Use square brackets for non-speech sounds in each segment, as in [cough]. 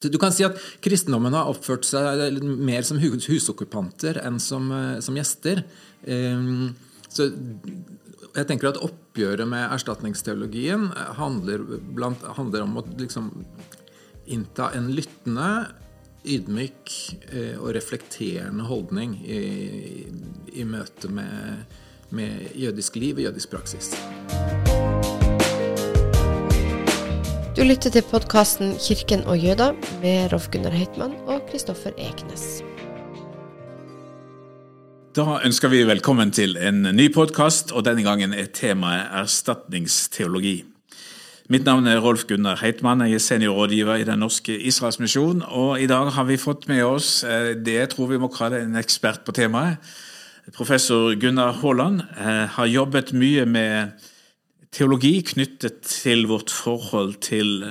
Du kan si at kristendommen har oppført seg mer som husokkupanter enn som, eh, som gjester. Ehm, så jeg tenker at oppgjøret med erstatningsteologien handler, blant, handler om å liksom innta en lyttende, ydmyk eh, og reflekterende holdning i, i møte med, med jødisk liv og jødisk praksis. Du lytter til podkasten 'Kirken og jøder' med Rolf Gunnar Heitmann og Kristoffer Eknes. Da ønsker vi velkommen til en ny podkast, og denne gangen er temaet erstatningsteologi. Mitt navn er Rolf Gunnar Heitmann, jeg er seniorrådgiver i Den norske Israelsmisjon. Og i dag har vi fått med oss eh, det jeg tror vi må kalle en ekspert på temaet. Professor Gunnar Haaland eh, har jobbet mye med teologi knyttet til vårt forhold til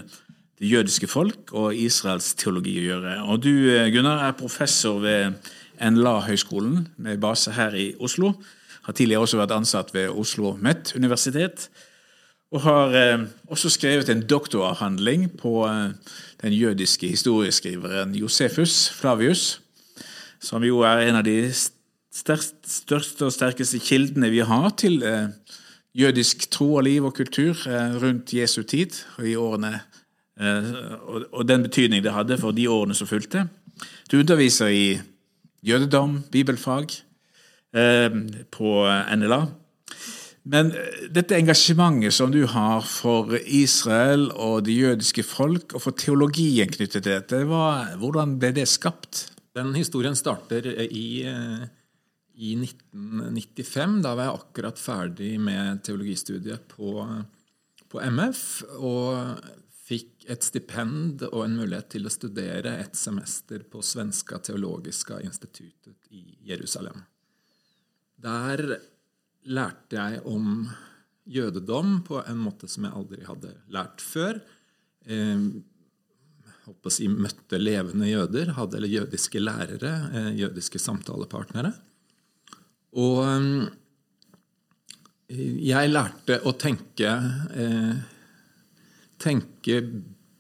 det jødiske folk og Israels teologi å gjøre. Og du, Gunnar, er professor ved NLA-høgskolen med base her i Oslo. Har tidligere også vært ansatt ved Oslo MET universitet. Og har eh, også skrevet en doktoravhandling på eh, den jødiske historieskriveren Josefus Flavius, som jo er en av de største og sterkeste kildene vi har til eh, jødisk tro og liv og kultur eh, rundt Jesu tid og, årene, eh, og den betydning det hadde for de årene som fulgte. Du underviser i jødedom, bibelfag, eh, på NLA. Men dette engasjementet som du har for Israel og det jødiske folk, og for teologien knyttet til dette, hvordan ble det skapt? Den historien starter i i 1995. Da var jeg akkurat ferdig med teologistudiet på, på MF. Og fikk et stipend og en mulighet til å studere et semester på Svenska teologiska instituttet i Jerusalem. Der lærte jeg om jødedom på en måte som jeg aldri hadde lært før. Eh, å si, møtte levende jøder, hadde jødiske lærere, eh, jødiske samtalepartnere. Og um, jeg lærte å tenke eh, tenke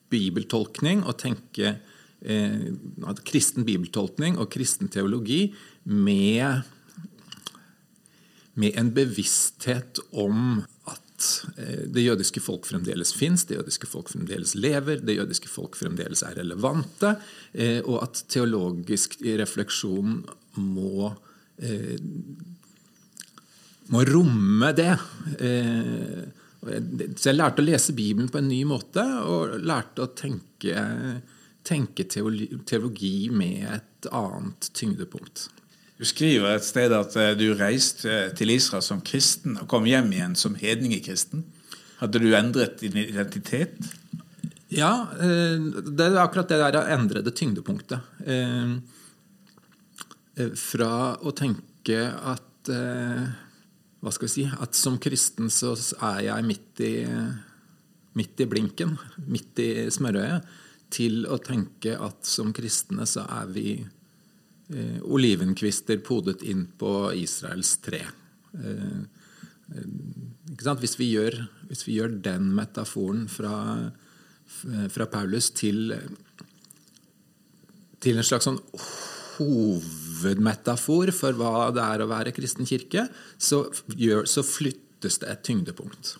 bibeltolkning og tenke eh, kristen bibeltolkning og kristen teologi med, med en bevissthet om at eh, det jødiske folk fremdeles fins, det jødiske folk fremdeles lever, det jødiske folk fremdeles er relevante, og at teologisk refleksjon må må romme det. Eh, så jeg lærte å lese Bibelen på en ny måte, og lærte å tenke, tenke teologi med et annet tyngdepunkt. Du skriver et sted at eh, du reiste til Israel som kristen og kom hjem igjen som hedningekristen. Hadde du endret din identitet? Ja, det er akkurat det der endrede tyngdepunktet. Eh, fra å tenke at eh, Hva skal vi si At som kristen så er jeg midt i, midt i blinken, midt i smørøyet, til å tenke at som kristne så er vi eh, olivenkvister podet inn på Israels tre. Hvis, vi gjør, hvis, vi gjør, den metaforen fra, fra Paulus til, til en slags sånn hovedmetafor for hva det er å være kristen kirke, så, gjør, så flyttes det et tyngdepunkt.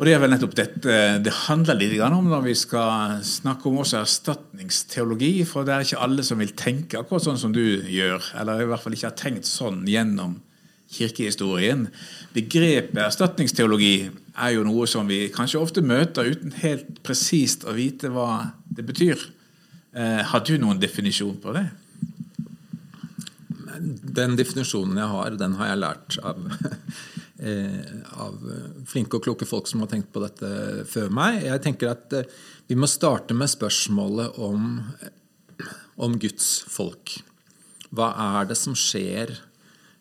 Og Det er vel nettopp dette det handler litt om når vi skal snakke om også erstatningsteologi. For det er ikke alle som vil tenke akkurat sånn som du gjør, eller i hvert fall ikke har tenkt sånn gjennom kirkehistorien. Begrepet erstatningsteologi er jo noe som vi kanskje ofte møter uten helt presist å vite hva det betyr. Eh, har du noen definisjon på det? Den definisjonen jeg har, den har jeg lært av, [laughs] eh, av flinke og kloke folk som har tenkt på dette før meg. Jeg tenker at eh, vi må starte med spørsmålet om, om Guds folk. Hva er det som skjer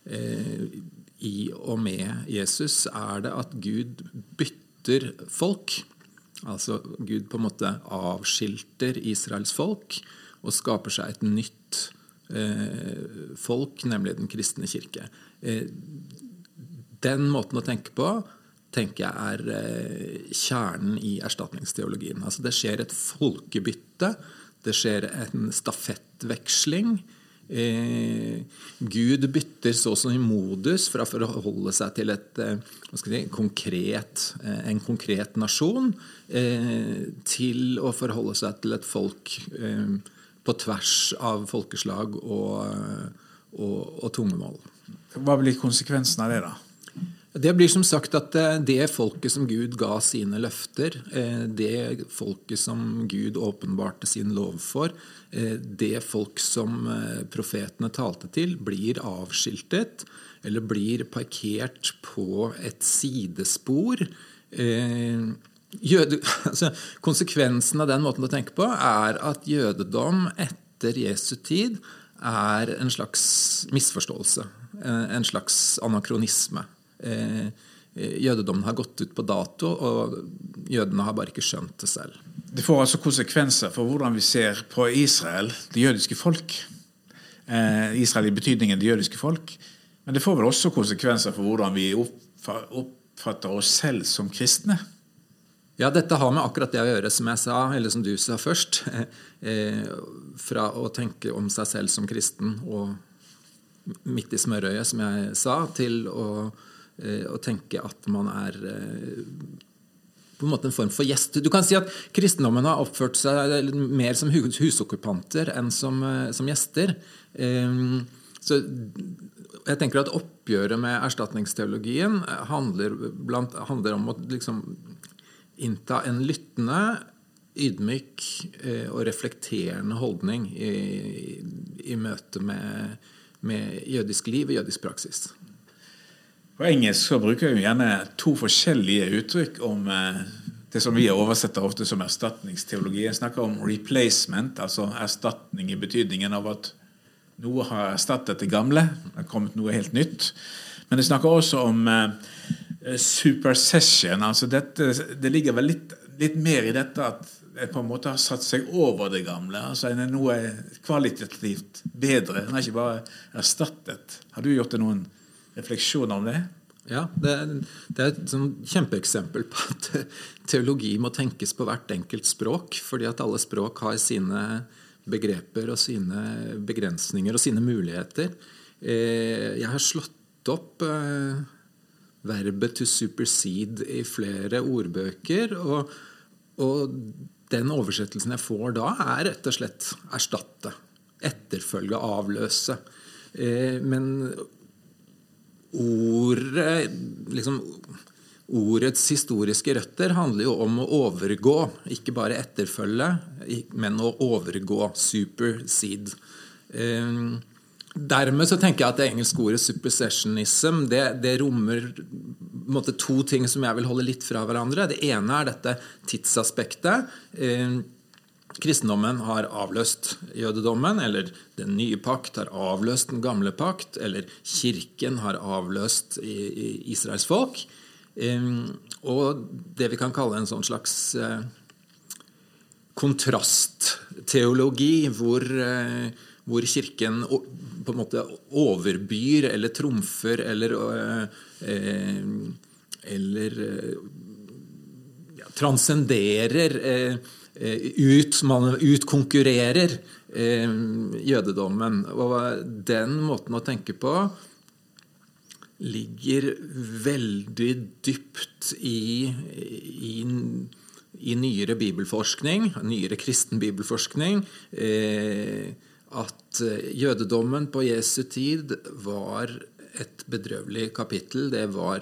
i og med Jesus? Er det at Gud bytter folk? Altså Gud på en måte avskilter Israels folk og skaper seg et nytt eh, folk, nemlig den kristne kirke. Eh, den måten å tenke på tenker jeg er eh, kjernen i erstatningsteologien. Altså det skjer et folkebytte. Det skjer en stafettveksling. Eh, Gud bytter så som i modus fra å forholde seg til et, eh, si, konkret, eh, en konkret nasjon eh, til å forholde seg til et folk eh, på tvers av folkeslag og, og, og tungemål. Hva blir konsekvensen av det, da? Det blir som sagt at eh, det folket som Gud ga sine løfter, eh, det folket som Gud åpenbarte sin lov for, eh, det folk som profetene talte til, blir avskiltet eller blir parkert på et sidespor. Jøde, [laughs] altså, konsekvensen av den måten å tenke på er at jødedom etter Jesu tid er en slags misforståelse. En slags anakronisme. Eh, jødedommen har gått ut på dato, og jødene har bare ikke skjønt det selv. Det får altså konsekvenser for hvordan vi ser på Israel, det jødiske folk. Eh, Israel i betydningen det jødiske folk. Men det får vel også konsekvenser for hvordan vi oppfatter oss selv som kristne. Ja, dette har med akkurat det å gjøre, som jeg sa, eller som du sa først. [laughs] Eh, fra å tenke om seg selv som kristen og midt i smørøyet, som jeg sa, til å Eh, å tenke at man er eh, på en måte en form for gjest. Du kan si at kristendommen har oppført seg mer som husokkupanter enn som, eh, som gjester. Så jeg tenker at Oppgjøret med erstatningsteologien handler, blant, handler om å liksom innta en lyttende, ydmyk og reflekterende holdning i, i møte med, med jødisk liv og jødisk praksis. På engelsk så bruker vi gjerne to forskjellige uttrykk om eh, det som vi oversetter ofte som erstatningsteologi. Jeg snakker om replacement, altså erstatning i betydningen av at noe har erstattet det gamle. Det har kommet noe helt nytt. Men jeg snakker også om eh, supersession. altså dette, Det ligger vel litt, litt, mer i dette at jeg på en måte har satt seg over det gamle. altså En er noe kvalitativt bedre. En har ikke bare erstattet. Har du gjort det noen refleksjoner om det? Ja, det, det er et sånn kjempeeksempel på at [laughs] teologi må tenkes på hvert enkelt språk. Fordi at alle språk har sine begreper og sine begrensninger og sine muligheter. Eh, jeg har slått opp eh, verbet 'to supersede' i flere ordbøker. Og, og den oversettelsen jeg får da, er rett og slett erstatte. Etterfølge, avløse. Eh, men ordet liksom, Ordets historiske røtter handler jo om å overgå, ikke bare etterfølge, men å overgå. Supersede. Um, dermed så tenker jeg at det engelske ordet 'supersessionism' det, det rommer måte, to ting som jeg vil holde litt fra hverandre. Det ene er dette tidsaspektet. Eh, Kristendommen har avløst jødedommen, eller Den nye pakt har avløst Den gamle pakt, eller Kirken har avløst Israels folk. Og det vi kan kalle en sånn slags eh, kontrastteologi, hvor, eh, hvor Kirken på en måte overbyr eller trumfer eller eh, eller ja, transcenderer ut, man utkonkurrerer eh, jødedommen. Og den måten å tenke på ligger veldig dypt i, i, i nyere bibelforskning, nyere kristen bibelforskning. Eh, at jødedommen på Jesu tid var et bedrøvelig kapittel. Det var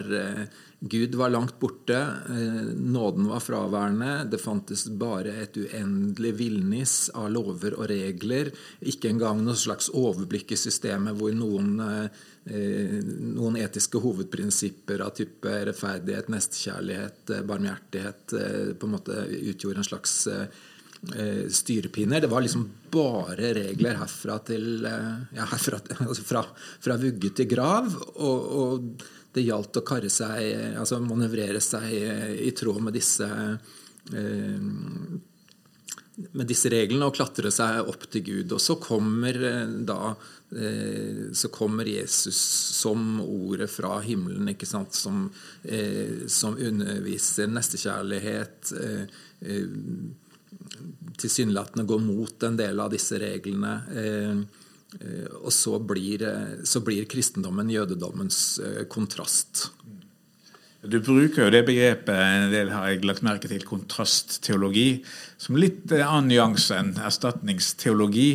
Gud var langt borte, eh, nåden var fraværende, det fantes bare et uendelig villnis av lover og regler. Ikke engang noe slags overblikk i systemet hvor noen, eh, noen etiske hovedprinsipper av type rettferdighet, nestekjærlighet, eh, barmhjertighet på en måte utgjorde en slags styrepinner. Det var liksom bare regler herfra til ja, herfra, altså fra, fra vugge til grav. og, og det gjaldt å karre seg, altså manøvrere seg i tråd med disse, eh, med disse reglene og klatre seg opp til Gud. Og så kommer eh, da eh, så kommer Jesus som ordet fra himmelen, ikke sant? Som, som underviser nestekjærlighet. Tilsynelatende går mot en del av disse reglene. Og så blir, så blir kristendommen jødedommens kontrast. Du bruker jo det begrepet en del har jeg lagt merke til, kontrastteologi, som litt eh, annen nyanse enn erstatningsteologi.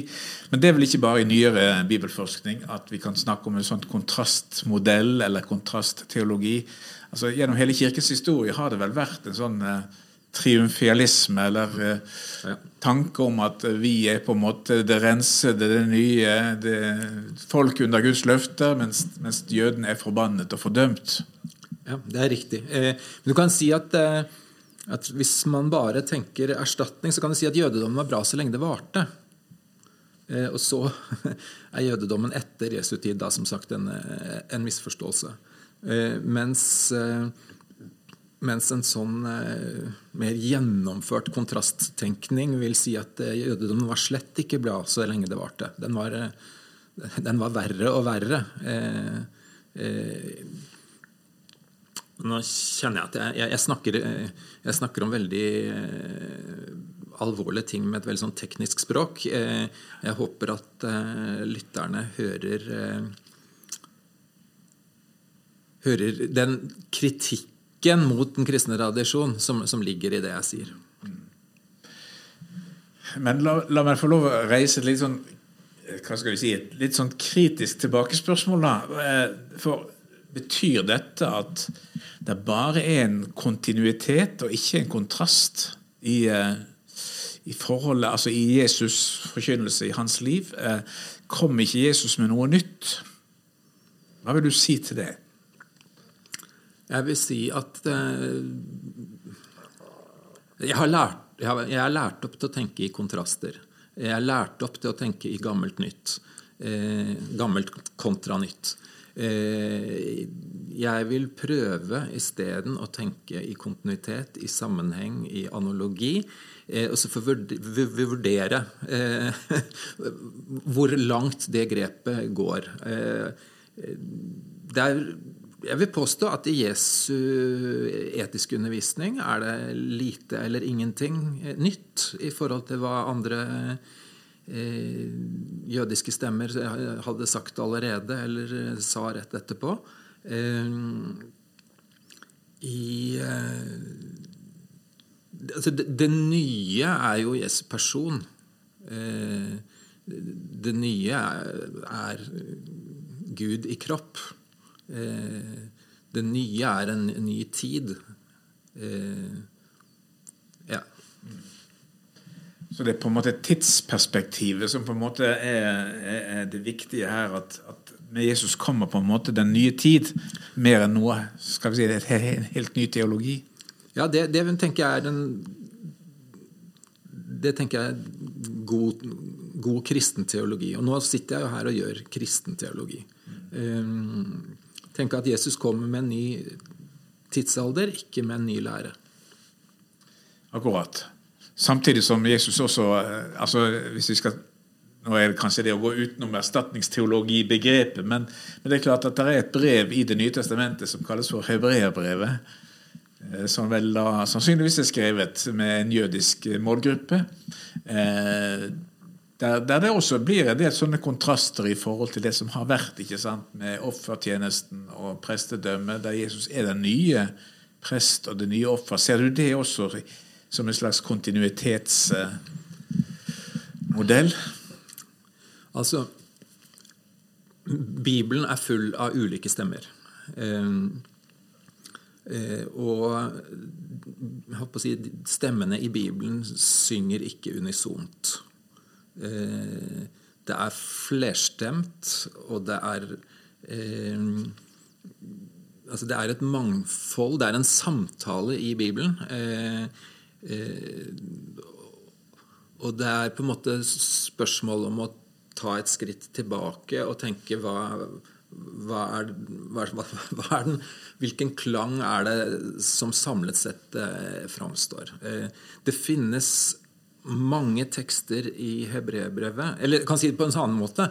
Men det er vel ikke bare i nyere bibelforskning at vi kan snakke om en sånn kontrastmodell eller kontrastteologi. Altså Gjennom hele kirkens historie har det vel vært en sånn uh, triumfialisme, eller ja. tanke om at vi er på en måte det rensede, det nye, det folk under Guds løfter, mens, mens jødene er forbannet og fordømt. Ja, det er riktig. Eh, men du kan si at, eh, at, hvis man bare tenker erstatning, så kan du si at jødedommen var bra så lenge det varte. Eh, og så [laughs] er jødedommen etter Jesu tid da, som sagt en, en misforståelse. Mens, mens, en sånn mer gjennomført kontrasttenkning vil si at jødedommen var slett ikke bra så lenge det varte. Den var, den var verre og verre. Nå kjenner jeg at jeg, jeg, jeg, snakker, jeg snakker, om veldig eh, alvorlige ting med et veldig sånn teknisk språk. Eh, jeg håper at eh, lytterne hører hører den kritikken mot den kristne tradisjon som, som, ligger i det jeg sier. Men la, la meg få lov å reise et litt sånn hva skal vi si, et litt sånn kritisk tilbakespørsmål. da. For Betyr dette at det bare er en kontinuitet og ikke en kontrast i, eh, i forholdet, altså i Jesus' forkynnelse i hans liv? Eh, kom ikke Jesus med noe nytt? Hva vil du si til det? Jeg vil si at uh, jeg, har lært, jeg, har, er lært opp til å tenke i kontraster. Jeg er lært opp til å tenke i gammelt nytt. Eh, gammelt kontra nytt. Eh, jeg vil prøve isteden å tenke i kontinuitet, i sammenheng, i analogi. Eh, og så får vi vurdere eh, [laughs] hvor langt det grepet går. Der, jeg vil påstå at i Jesu etiske undervisning er det lite eller ingenting nytt i forhold til hva andre Eh, jødiske stemmer hadde sagt allerede, eller eh, sa rett etterpå. Eh, I altså det, det, nye er jo Jesu person. det nye er, er, Gud i kropp. Det nye er en ny tid. ja. Så det er på en måte tidsperspektivet som på en måte er, er det viktige her. At, at, med Jesus kommer på en måte den nye tid mer enn noe skal vi si, det er en helt ny teologi. Ja, det, det tenker jeg er en det tenker jeg er god, god kristenteologi. Og nå sitter jeg jo her og gjør kristenteologi. Um, tenker at Jesus kommer med en ny tidsalder, ikke med en ny lære. Akkurat. Samtidig som Jesus også eh, altså hvis vi skal nå er det kanskje det å gå utenom erstatningsteologibegrepet, men, men det er klart at det er et brev i Det nye testamentet som kalles for hebreerbrevet. Eh, som vel da sannsynligvis er skrevet med en jødisk målgruppe. Eh, der, der, det også blir en del sånne kontraster i forhold til det som har vært ikke sant, med offertjenesten og prestedømmet, der Jesus er den nye prest og det nye offer. Ser du det også som en slags kontinuitetsmodell? Altså Bibelen er full av ulike stemmer. Eh, eh, og si, stemmene i Bibelen synger ikke unisont. Eh, det er flerstemt, og det er altså Det er et mangfold, det er en samtale i Bibelen. Eh, og det er på en måte spørsmål om å ta et skritt tilbake og tenke hva, hva, er, hva, hva er, den, Hvilken klang er det som samlet sett eh, framstår? Eh, det finnes mange tekster i hebreerbrevet Eller jeg kan si det på en annen måte.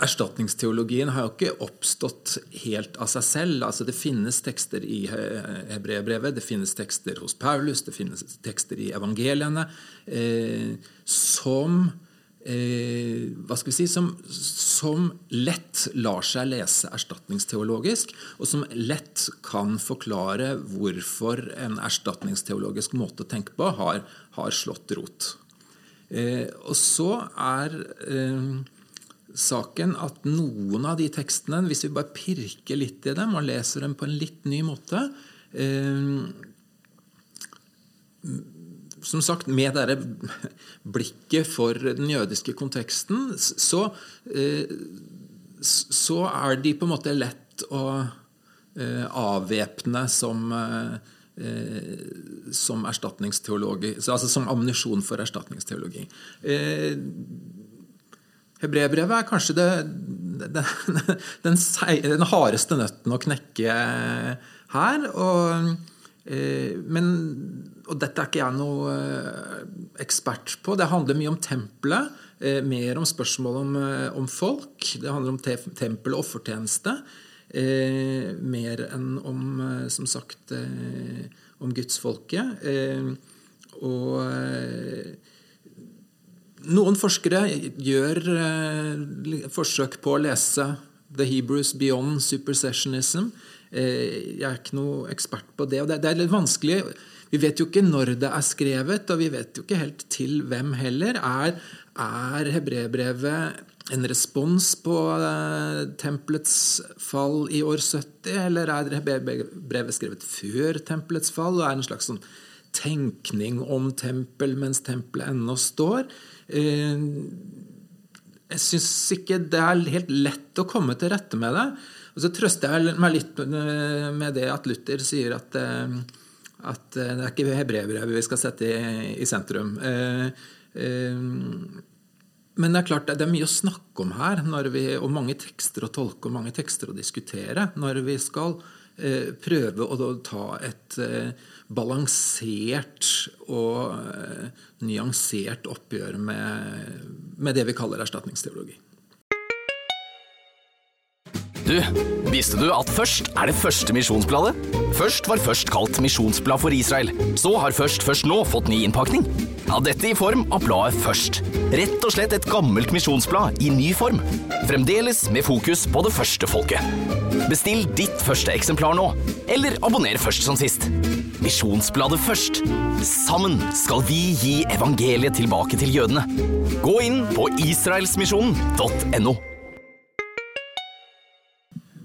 Erstatningsteologien har jo ikke oppstått helt av seg selv. Altså, det finnes tekster i hebreerbrevet, det finnes tekster hos Paulus, det finnes tekster i evangeliene eh, som eh, hva skal vi si, som, som, lett lar seg lese erstatningsteologisk, og som lett kan forklare hvorfor en erstatningsteologisk måte å tenke på har, har slått rot. Eh, og så er eh, saken at noen av de tekstene, hvis vi bare pirker litt i dem og leser dem på en litt ny måte eh, som sagt, med dette blikket for den jødiske konteksten, så, eh, så er de på en måte lett å eh, avvæpne som, eh, som erstatningsteologi, altså som ammunisjon for erstatningsteologi. Hebreerbrevet er kanskje det, [laughs] den, den, den, hardeste nøtten å knekke her. Og, men og dette er ikke jeg noe eh, ekspert på. Det handler mye om tempelet. Eh, mer om spørsmål om, eh, om folk. Det handler om te tempel og offertjeneste. Eh, mer enn om, som sagt, eh, om gudsfolket. Eh, og noen forskere gjør forsøk på å lese The Hebrews Beyond Supersessionism. Jeg er ikke noe ekspert på det. og Det er litt vanskelig vi vet jo ikke når det er skrevet, og vi vet jo ikke helt til hvem heller. Er, er hebreerbrevet en respons på uh, tempelets fall i år 70, eller er hebreerbrevet skrevet før tempelets fall og er en slags sånn tenkning om tempel mens tempelet ennå står? Uh, jeg syns ikke det er helt lett å komme til rette med det. Og så trøster jeg meg litt med det at Luther sier at uh, at eh, det er ikke hebreerbrevet vi skal sette i, i sentrum. Eh, eh, men det er klart det er mye å snakke om her, vi, og mange tekster å tolke og mange tekster å diskutere, når vi skal eh, prøve å ta et eh, balansert og eh, nyansert oppgjør med, med det vi kaller erstatningsteologi. Du, visste du at Først er det første misjonsbladet? Først var først kalt Misjonsblad for Israel. Så har Først først nå fått ny innpakning. Ja, dette i form av bladet Først. Rett og slett et gammelt misjonsblad i ny form. Fremdeles med fokus på det første folket. Bestill ditt første eksemplar nå, eller abonner først som sist. Misjonsbladet Først. Sammen skal vi gi evangeliet tilbake til jødene. Gå inn på israelsmisjonen.no.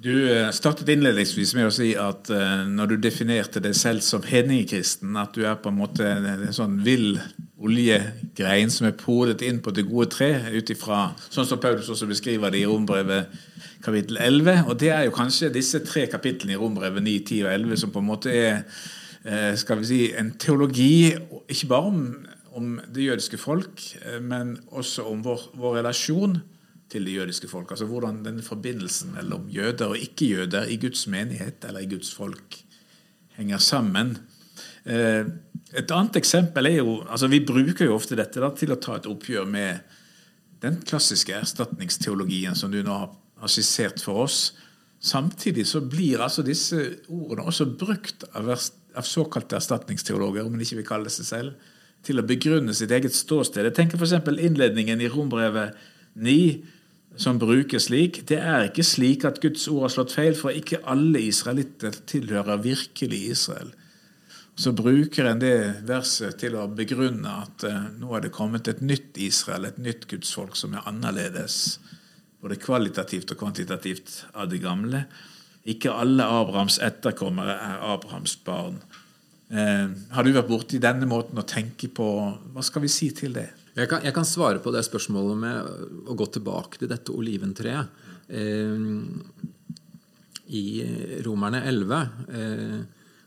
Du eh, startet innledningsvis med å si at uh, når du definerte deg selv som hedningekristen, at du er på en måte en sånn vill oljegrein som er podet inn på det gode tre, ut ifra sånn som Paulus også beskriver det i Rombrevet kapittel 11. Og det er jo kanskje disse tre kapitlene i Rombrevet 9, 10 og 11 som på en måte er uh, skal vi si, en teologi ikke bare om, om det jødiske folk, men også om vår, vår relasjon til det jødiske folk. Altså hvordan den forbindelsen mellom jøder og ikke-jøder i Guds menighet eller i Guds folk henger sammen. Eh, et annet eksempel er jo altså Vi bruker jo ofte dette da, til å ta et oppgjør med den klassiske erstatningsteologien som du nå har skissert for oss. Samtidig så blir altså disse ordene også brukt av, av såkalte erstatningsteologer, om de ikke vil kalle seg selv, til å begrunne sitt eget ståsted. Jeg tenker f.eks. innledningen i Rombrevet 9 som brukes slik. Det er ikke slik at Guds ord har slått feil, for ikke alle israelitter tilhører virkelig Israel. Så bruker en det verset til å begrunne at uh, nå er det kommet et nytt Israel, et nytt gudsfolk som er annerledes, både kvalitativt og kvantitativt, av det gamle. Ikke alle Abrahams etterkommere er Abrahams barn. Eh, har du vært borti denne måten å tenke på? Hva skal vi si til det? Jeg kan, jeg kan, svare på det spørsmålet med å gå tilbake til dette oliventreet. Eh, I Romerne 11, eh,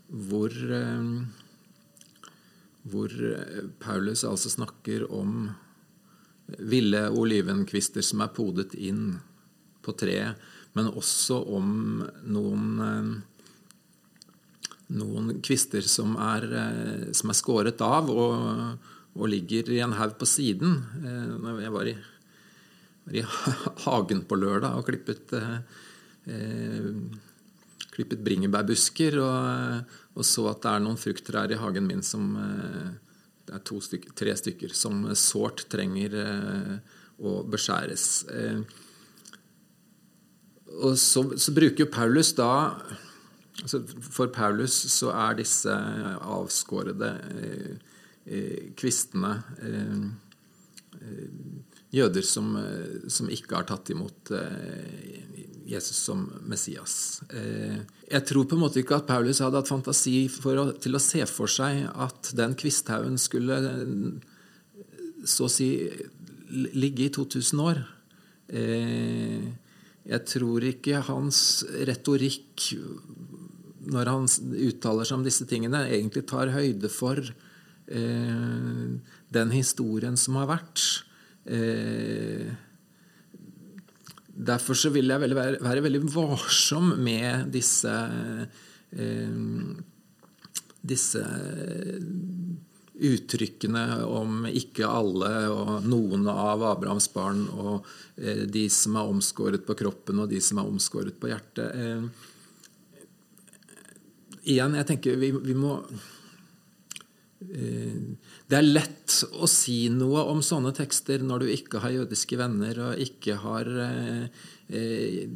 hvor, eh, hvor Paulus altså snakker om ville olivenkvister som er podet inn på treet, men også om noen eh, noen kvister som er, eh, som er skåret av og og ligger i en haug på siden. Eh, jeg var i, var i [laughs] hagen på lørdag og klippet, eh, klippet bringebærbusker og, og, så at det er noen frukttrær i hagen min som Det er stykker, tre stykker som sårt trenger å beskjæres. Og så, så bruker Paulus da altså For Paulus så er disse avskårede eh, eh, kvistene eh, eh jøder som, som, ikke har tatt imot Jesus som Messias. jeg tror på en måte ikke at Paulus hadde hatt fantasi å, til å se for seg at den kvisthaugen skulle så å si ligge i 2000 år. jeg tror ikke hans retorikk når han uttaler seg om disse tingene, egentlig tar høyde for den historien som har vært. Eh, derfor så vil jeg være, være, veldig varsom med disse eh, disse uttrykkene om ikke alle og noen av Abrahams barn og eh, de som er omskåret på kroppen og de som er omskåret på hjertet. Eh, igjen, jeg tenker vi, vi må eh, det er lett å si noe om sånne tekster når du ikke har jødiske venner og ikke har eh, eh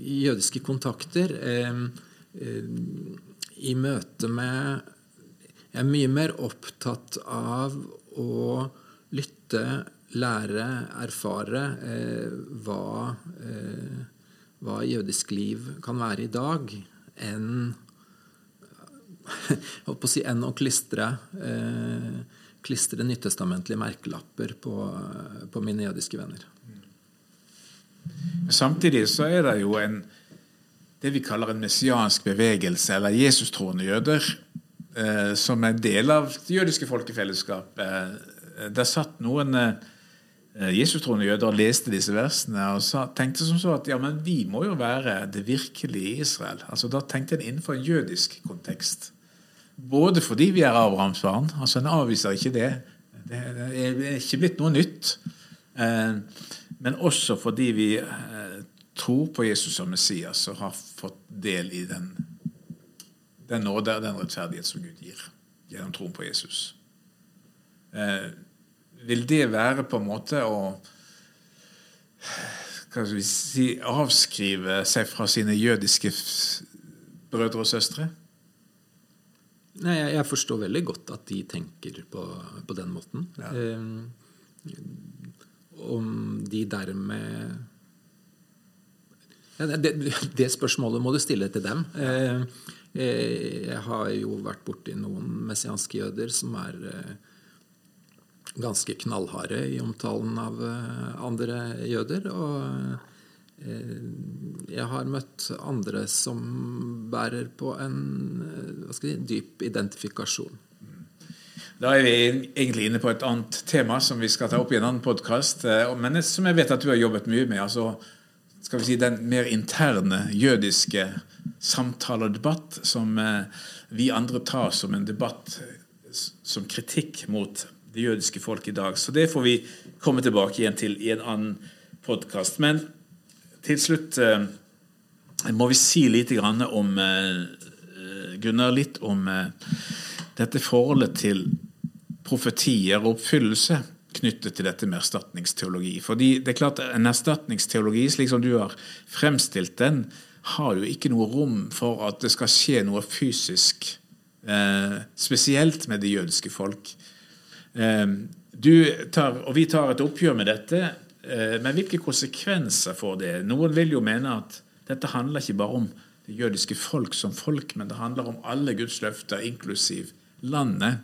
jødiske kontakter. Eh, eh, I møte med Jeg er mye mer opptatt av å lytte, lære, erfare eh, hva, hva jødisk liv kan være i dag, enn [laughs] holdt på å si, enn å klistre, eh, klistre nyttestamentlige merkelapper på, på mine jødiske venner. Samtidig så er det jo en det vi kaller en messiansk bevegelse, eller jesustroende jøder, eh, som er del av det jødiske folkefellesskapet. Eh, der satt noen eh, jesustroende jøder og leste disse versene og sa, tenkte som så at ja, men vi må jo være det virkelige Israel. Altså Da tenkte en innenfor en jødisk kontekst. Både fordi vi er Abrahams barn, altså en avviser ikke det. Det er ikke blitt noe nytt. Eh, men også fordi vi eh, tror på Jesus som Messias og har fått del i den, den nåde og den rettferdighet som Gud gir gjennom troen på Jesus. Eh, vil det være på en måte å si, avskrive seg fra sine jødiske brødre og søstre? Nei, jeg, jeg, forstår veldig godt at de tenker på, på den måten. Ja. Eh, om de dermed ja, det, det, spørsmålet må du stille til dem. Eh, eh, jeg har jo vært borti noen messianske jøder som er eh, ganske knallharde i omtalen av eh, andre jøder. og jeg har møtt andre som bærer på en eh, si, dyp identifikasjon. Da er vi egentlig inne på et annet tema som vi skal ta opp i en annen podkast. Eh, men som jeg vet at du har jobbet mye med. altså skal vi si, Den mer interne jødiske samtale og debatt som vi andre tar som en debatt som kritikk mot det jødiske folk i dag. Så det får vi komme tilbake igjen til i en annen podkast. Men til slutt eh, må vi si litt om eh, Gunnar, litt om eh, dette forholdet til profetier og oppfyllelse knyttet til dette med erstatningsteologi. Fordi det er klart En erstatningsteologi, slik som du har fremstilt den, har jo ikke noe rom for at det skal skje noe fysisk, eh, spesielt med det jødiske folk. Eh, tar, og vi tar et oppgjør med dette men hvilke konsekvenser får det? Noen vil jo mene at dette handler ikke bare om det jødiske folk som folk, men det handler om alle Guds løfter, inklusiv landet.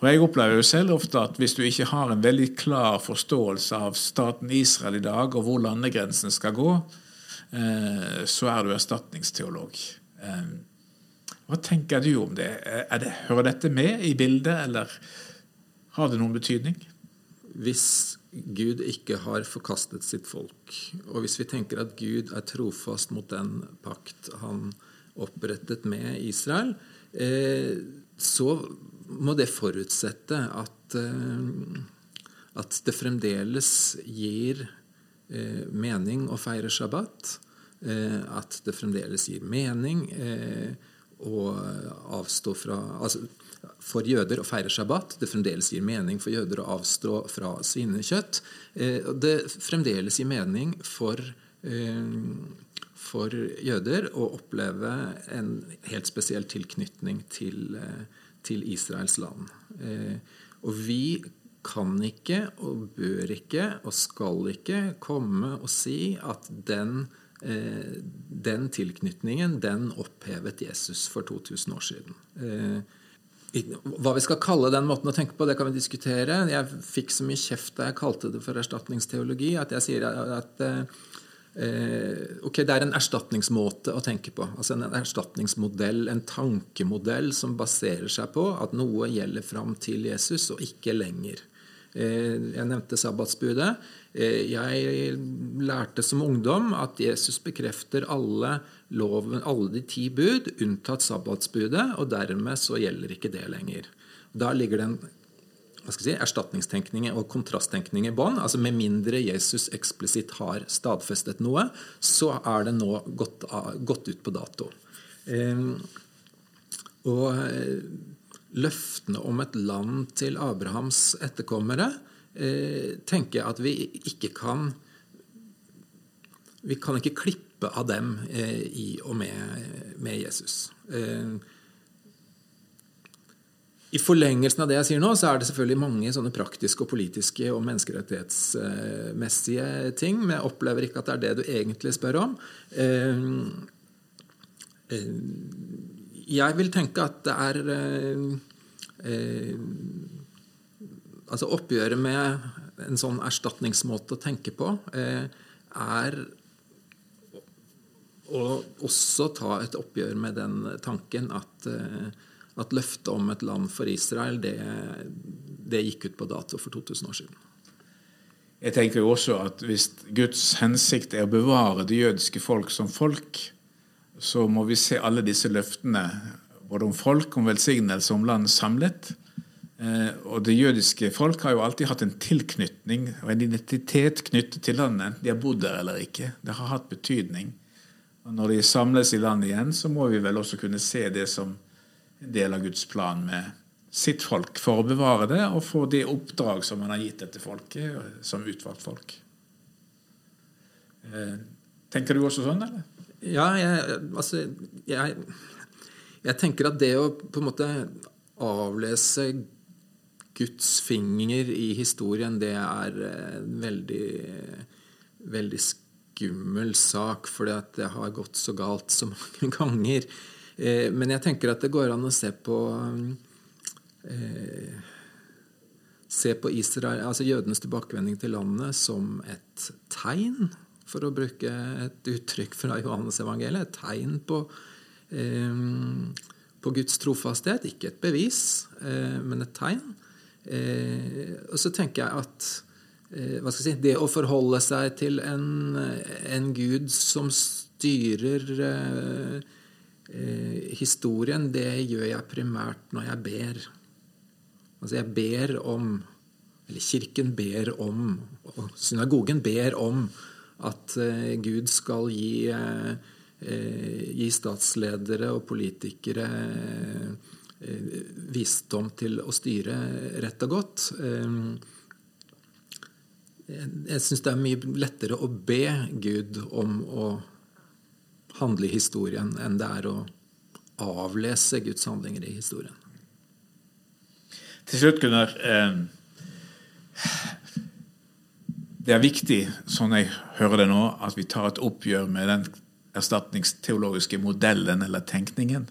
Og Jeg opplever jo selv ofte at hvis du ikke har en veldig klar forståelse av staten Israel i dag, og hvor landegrensen skal gå, eh, så er du erstatningsteolog. Eh, hva tenker du om det? det? Hører dette med i bildet, eller har det noen betydning? Hvis Gud ikke har forkastet sitt folk. Og hvis vi tenker at Gud er trofast mot den pakt han opprettet med Israel, eh, så må det forutsette at, at det fremdeles gir mening å feire shabbat. At det fremdeles gir mening å avstå fra altså, For jøder å feire shabbat. Det fremdeles gir mening for jøder å avstå fra svinekjøtt. Det fremdeles gir mening for for jøder å oppleve en helt spesiell tilknytning til, eh, til Israels land. Eh, og vi kan ikke og bør ikke og skal ikke komme og si at den, eh, den tilknytningen, den opphevet Jesus for 2000 år siden. Hva vi skal kalle den måten å tenke på, det kan vi diskutere. Jeg fikk så mye kjeft da jeg kalte det for erstatningsteologi, at jeg sier at Eh, ok, Det er en erstatningsmåte å tenke på. altså En erstatningsmodell, en tankemodell som baserer seg på at noe gjelder fram til Jesus og ikke lenger. Eh, jeg nevnte sabbatsbudet. Eh, jeg lærte som ungdom at Jesus bekrefter alle, loven, alle de ti bud, unntatt sabbatsbudet, og dermed så gjelder ikke det lenger. Da ligger det en si, erstatningstenkning og kontrasttenkning i bånn. Altså med mindre Jesus eksplisitt har stadfestet noe, så er det nå gått, gått ut på dato. Eh, og løftene om et land til Abrahams etterkommere eh, tenker jeg at vi ikke kan Vi kan ikke klippe av dem eh, i og med, med Jesus. Eh, i forlengelsen av det jeg sier nå, så er det selvfølgelig mange sånne praktiske og politiske og menneskerettighetsmessige ting, men jeg opplever ikke at det er det du egentlig spør om. Eh, eh, jeg vil tenke at det er eh, Altså oppgjøret med en sånn erstatningsmåte å tenke på er å også ta et oppgjør med den tanken at at løftet om et land for Israel det, det gikk ut på dato for 2000 år siden. Jeg tenker jo også at Hvis Guds hensikt er å bevare det jødiske folk som folk, så må vi se alle disse løftene, både om folk, om velsignelse, om land samlet. Eh, og det jødiske folk har jo alltid hatt en tilknytning og en identitet knyttet til landet, enten de har bodd der eller ikke. Det har hatt betydning. Og Når de samles i landet igjen, så må vi vel også kunne se det som en del av Guds plan med sitt folk for å bevare det og få det oppdrag som han har gitt dette folket som utvalgt folk. Eh, tenker du også sånn, eller? Ja, jeg, altså jeg, jeg tenker at det å på en måte avlese Guds finger i historien, det er en veldig, veldig skummel sak, fordi at det har gått så galt så [laughs] mange ganger. Eh, men jeg tenker at det går an å se på eh, Se på Israel, altså jødenes tilbakevending til landet som et tegn, for å bruke et uttrykk fra Johannes evangeliet. Et tegn på, eh, på Guds trofasthet. Ikke et bevis, eh, men et tegn. Eh, og så tenker jeg at eh, si, det å forholde seg til en, en gud som styrer eh, historien, det gjør jeg primært når jeg ber. Altså jeg ber om Eller Kirken ber om, og synagogen ber om, at eh, Gud skal gi, eh, gi statsledere og politikere eh, visdom til å styre rett og godt. Eh, jeg syns det er mye lettere å be Gud om å handle i historien enn det er å avlese Guds handlinger i historien. Til slutt, Gunnar. Eh, det er viktig, sånn jeg hører det nå, at vi tar et oppgjør med den erstatningsteologiske modellen eller tenkningen.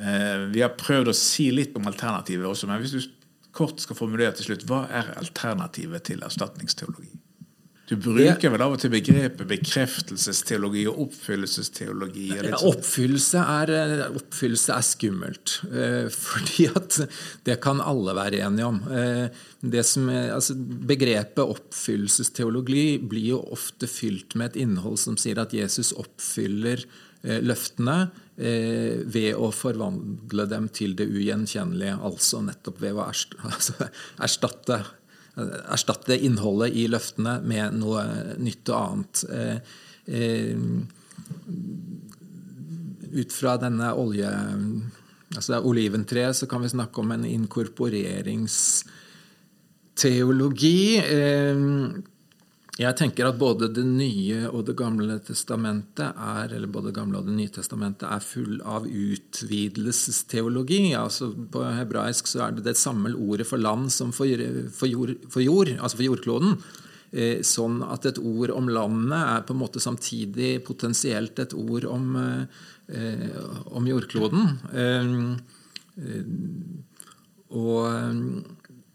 Eh, vi har prøvd å si litt om alternativet også, men hvis du kort skal formulere til slutt, hva er alternativet til erstatningsteologi? Du bruker vel av og til begrepet bekreftelsesteologi og oppfyllelsesteologi? Ja, oppfyllelse, er, oppfyllelse er skummelt. Eh, [laughs] fordi at det kan alle være enige om. Eh, som, altså, begrepet oppfyllelsesteologi blir jo ofte fylt med et innhold som sier at Jesus oppfyller eh, løftene eh, ved å forvandle dem til det ugjenkjennelige, altså nettopp ved å [laughs] altså, erstatte, erstatte innholdet i løftene med noe nytt og annet. Eh, eh, ut fra denne olje... Altså oliventreet, så kan vi snakke om en inkorporeringsteologi. Jeg tenker at både Det nye og Det gamle testamentet er, eller både Det gamle og Det nye testamentet er full av utvidelsesteologi. Altså på hebraisk så er det det samme ordet for land som for, for, jord, for jord, altså for jordkloden. Eh, Sånn at et ord om landet er på en måte samtidig potensielt et ord om, eh, om jordkloden. Eh, Og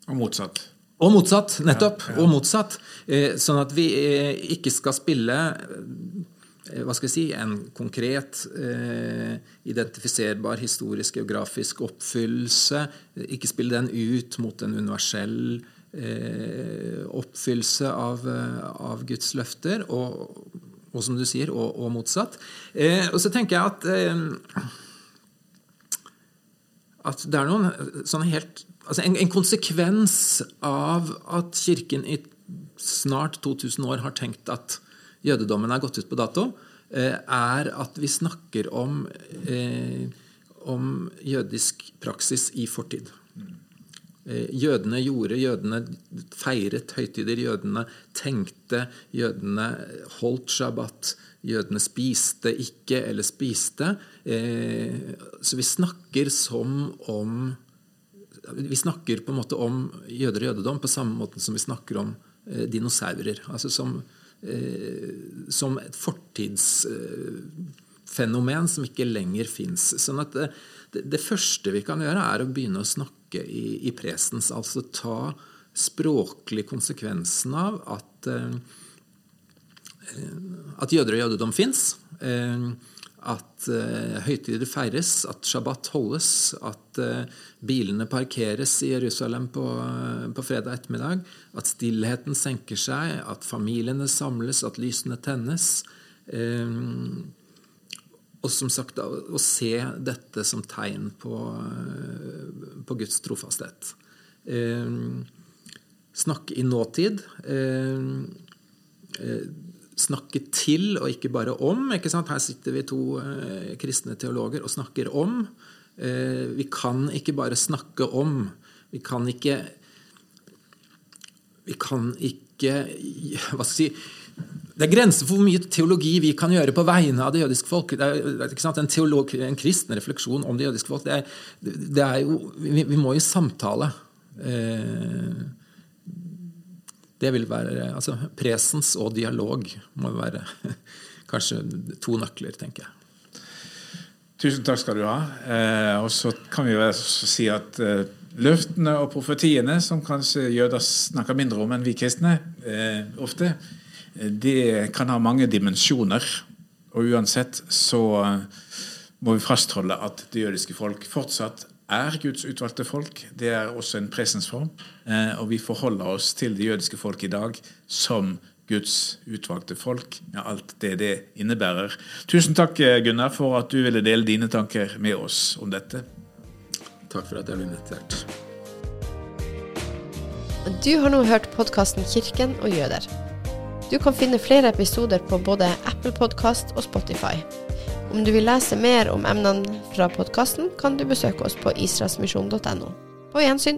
Og motsatt. Og motsatt, nettopp. Og motsatt. Eh, Sånn at vi eh, ikke skal spille eh, hva skal jeg si, en konkret, eh, identifiserbar historisk geografisk oppfyllelse. Ikke spille den ut mot en universell eh, oppfyllelse av, av Guds løfter. Og, og som du sier, og, og motsatt. Eh, og så tenker jeg at at det er noen sånne helt altså en, en konsekvens av at Kirken i snart 2000 år har tenkt at jødedommen er gått ut på dato, eh, er at vi snakker om, eh, om jødisk praksis i fortid. Eh, Jødene gjorde, jødene feiret høytider, jødene tenkte, jødene holdt shabbat, jødene spiste ikke eller spiste. Så vi snakker som om Vi snakker på en måte om jøder og jødedom på samme måte som vi snakker om eh, dinosaurer. Altså som, eh, som et fortidsfenomen som ikke lenger fins. Sånn at det, det, første vi kan gjøre, er å begynne å snakke i, i presens. Altså ta språklig konsekvensen av at, eh, at jøder og jødedom fins. At eh, høytider feires, at shabbat holdes, at eh, bilene parkeres i Jerusalem på, på fredag ettermiddag, at stillheten senker seg, at familiene samles, at lysene tennes. Eh, og som sagt, å se dette som tegn på, eh, på Guds trofasthet. Eh, snakke i nåtid. Eh, eh, snakke til og ikke bare om. Ikke sant? Her sitter vi to eh, kristne teologer og snakker om. Eh, vi kan ikke bare snakke om. Vi kan ikke Vi kan ikke Hva skal jeg si det er grenser for hvor mye teologi vi kan gjøre på vegne av det jødiske folk. Det er, en, teolog, en kristen refleksjon om det jødiske folk. Det er, det er jo, vi, vi må jo samtale. Eh, det vil være altså, Presens og dialog må være [laughs] kanskje to nøkler, tenker jeg. Tusen takk skal du ha. Eh, og så kan vi jo si at eh, løftene og profetiene, som kanskje jøder snakker mindre om enn vi kristne eh, ofte, eh, det kan ha mange dimensjoner. Og uansett så eh, må vi fastholde at det jødiske folk fortsatt er Guds utvalgte folk. Det er også en presensform. Eh, og vi forholder oss til det jødiske folk i dag som Guds utvalgte folk, med alt det det innebærer. Tusen takk, Gunnar, for at du ville dele dine tanker med oss om dette. Takk for at jeg ble invitert. Du har nå hørt podkasten 'Kirken og jøder'. Du kan finne flere episoder på både Apple Podkast og Spotify. Om du vil lese mer om emnene fra podkasten, kan du besøke oss på israelsmisjon.no. På gjensyn.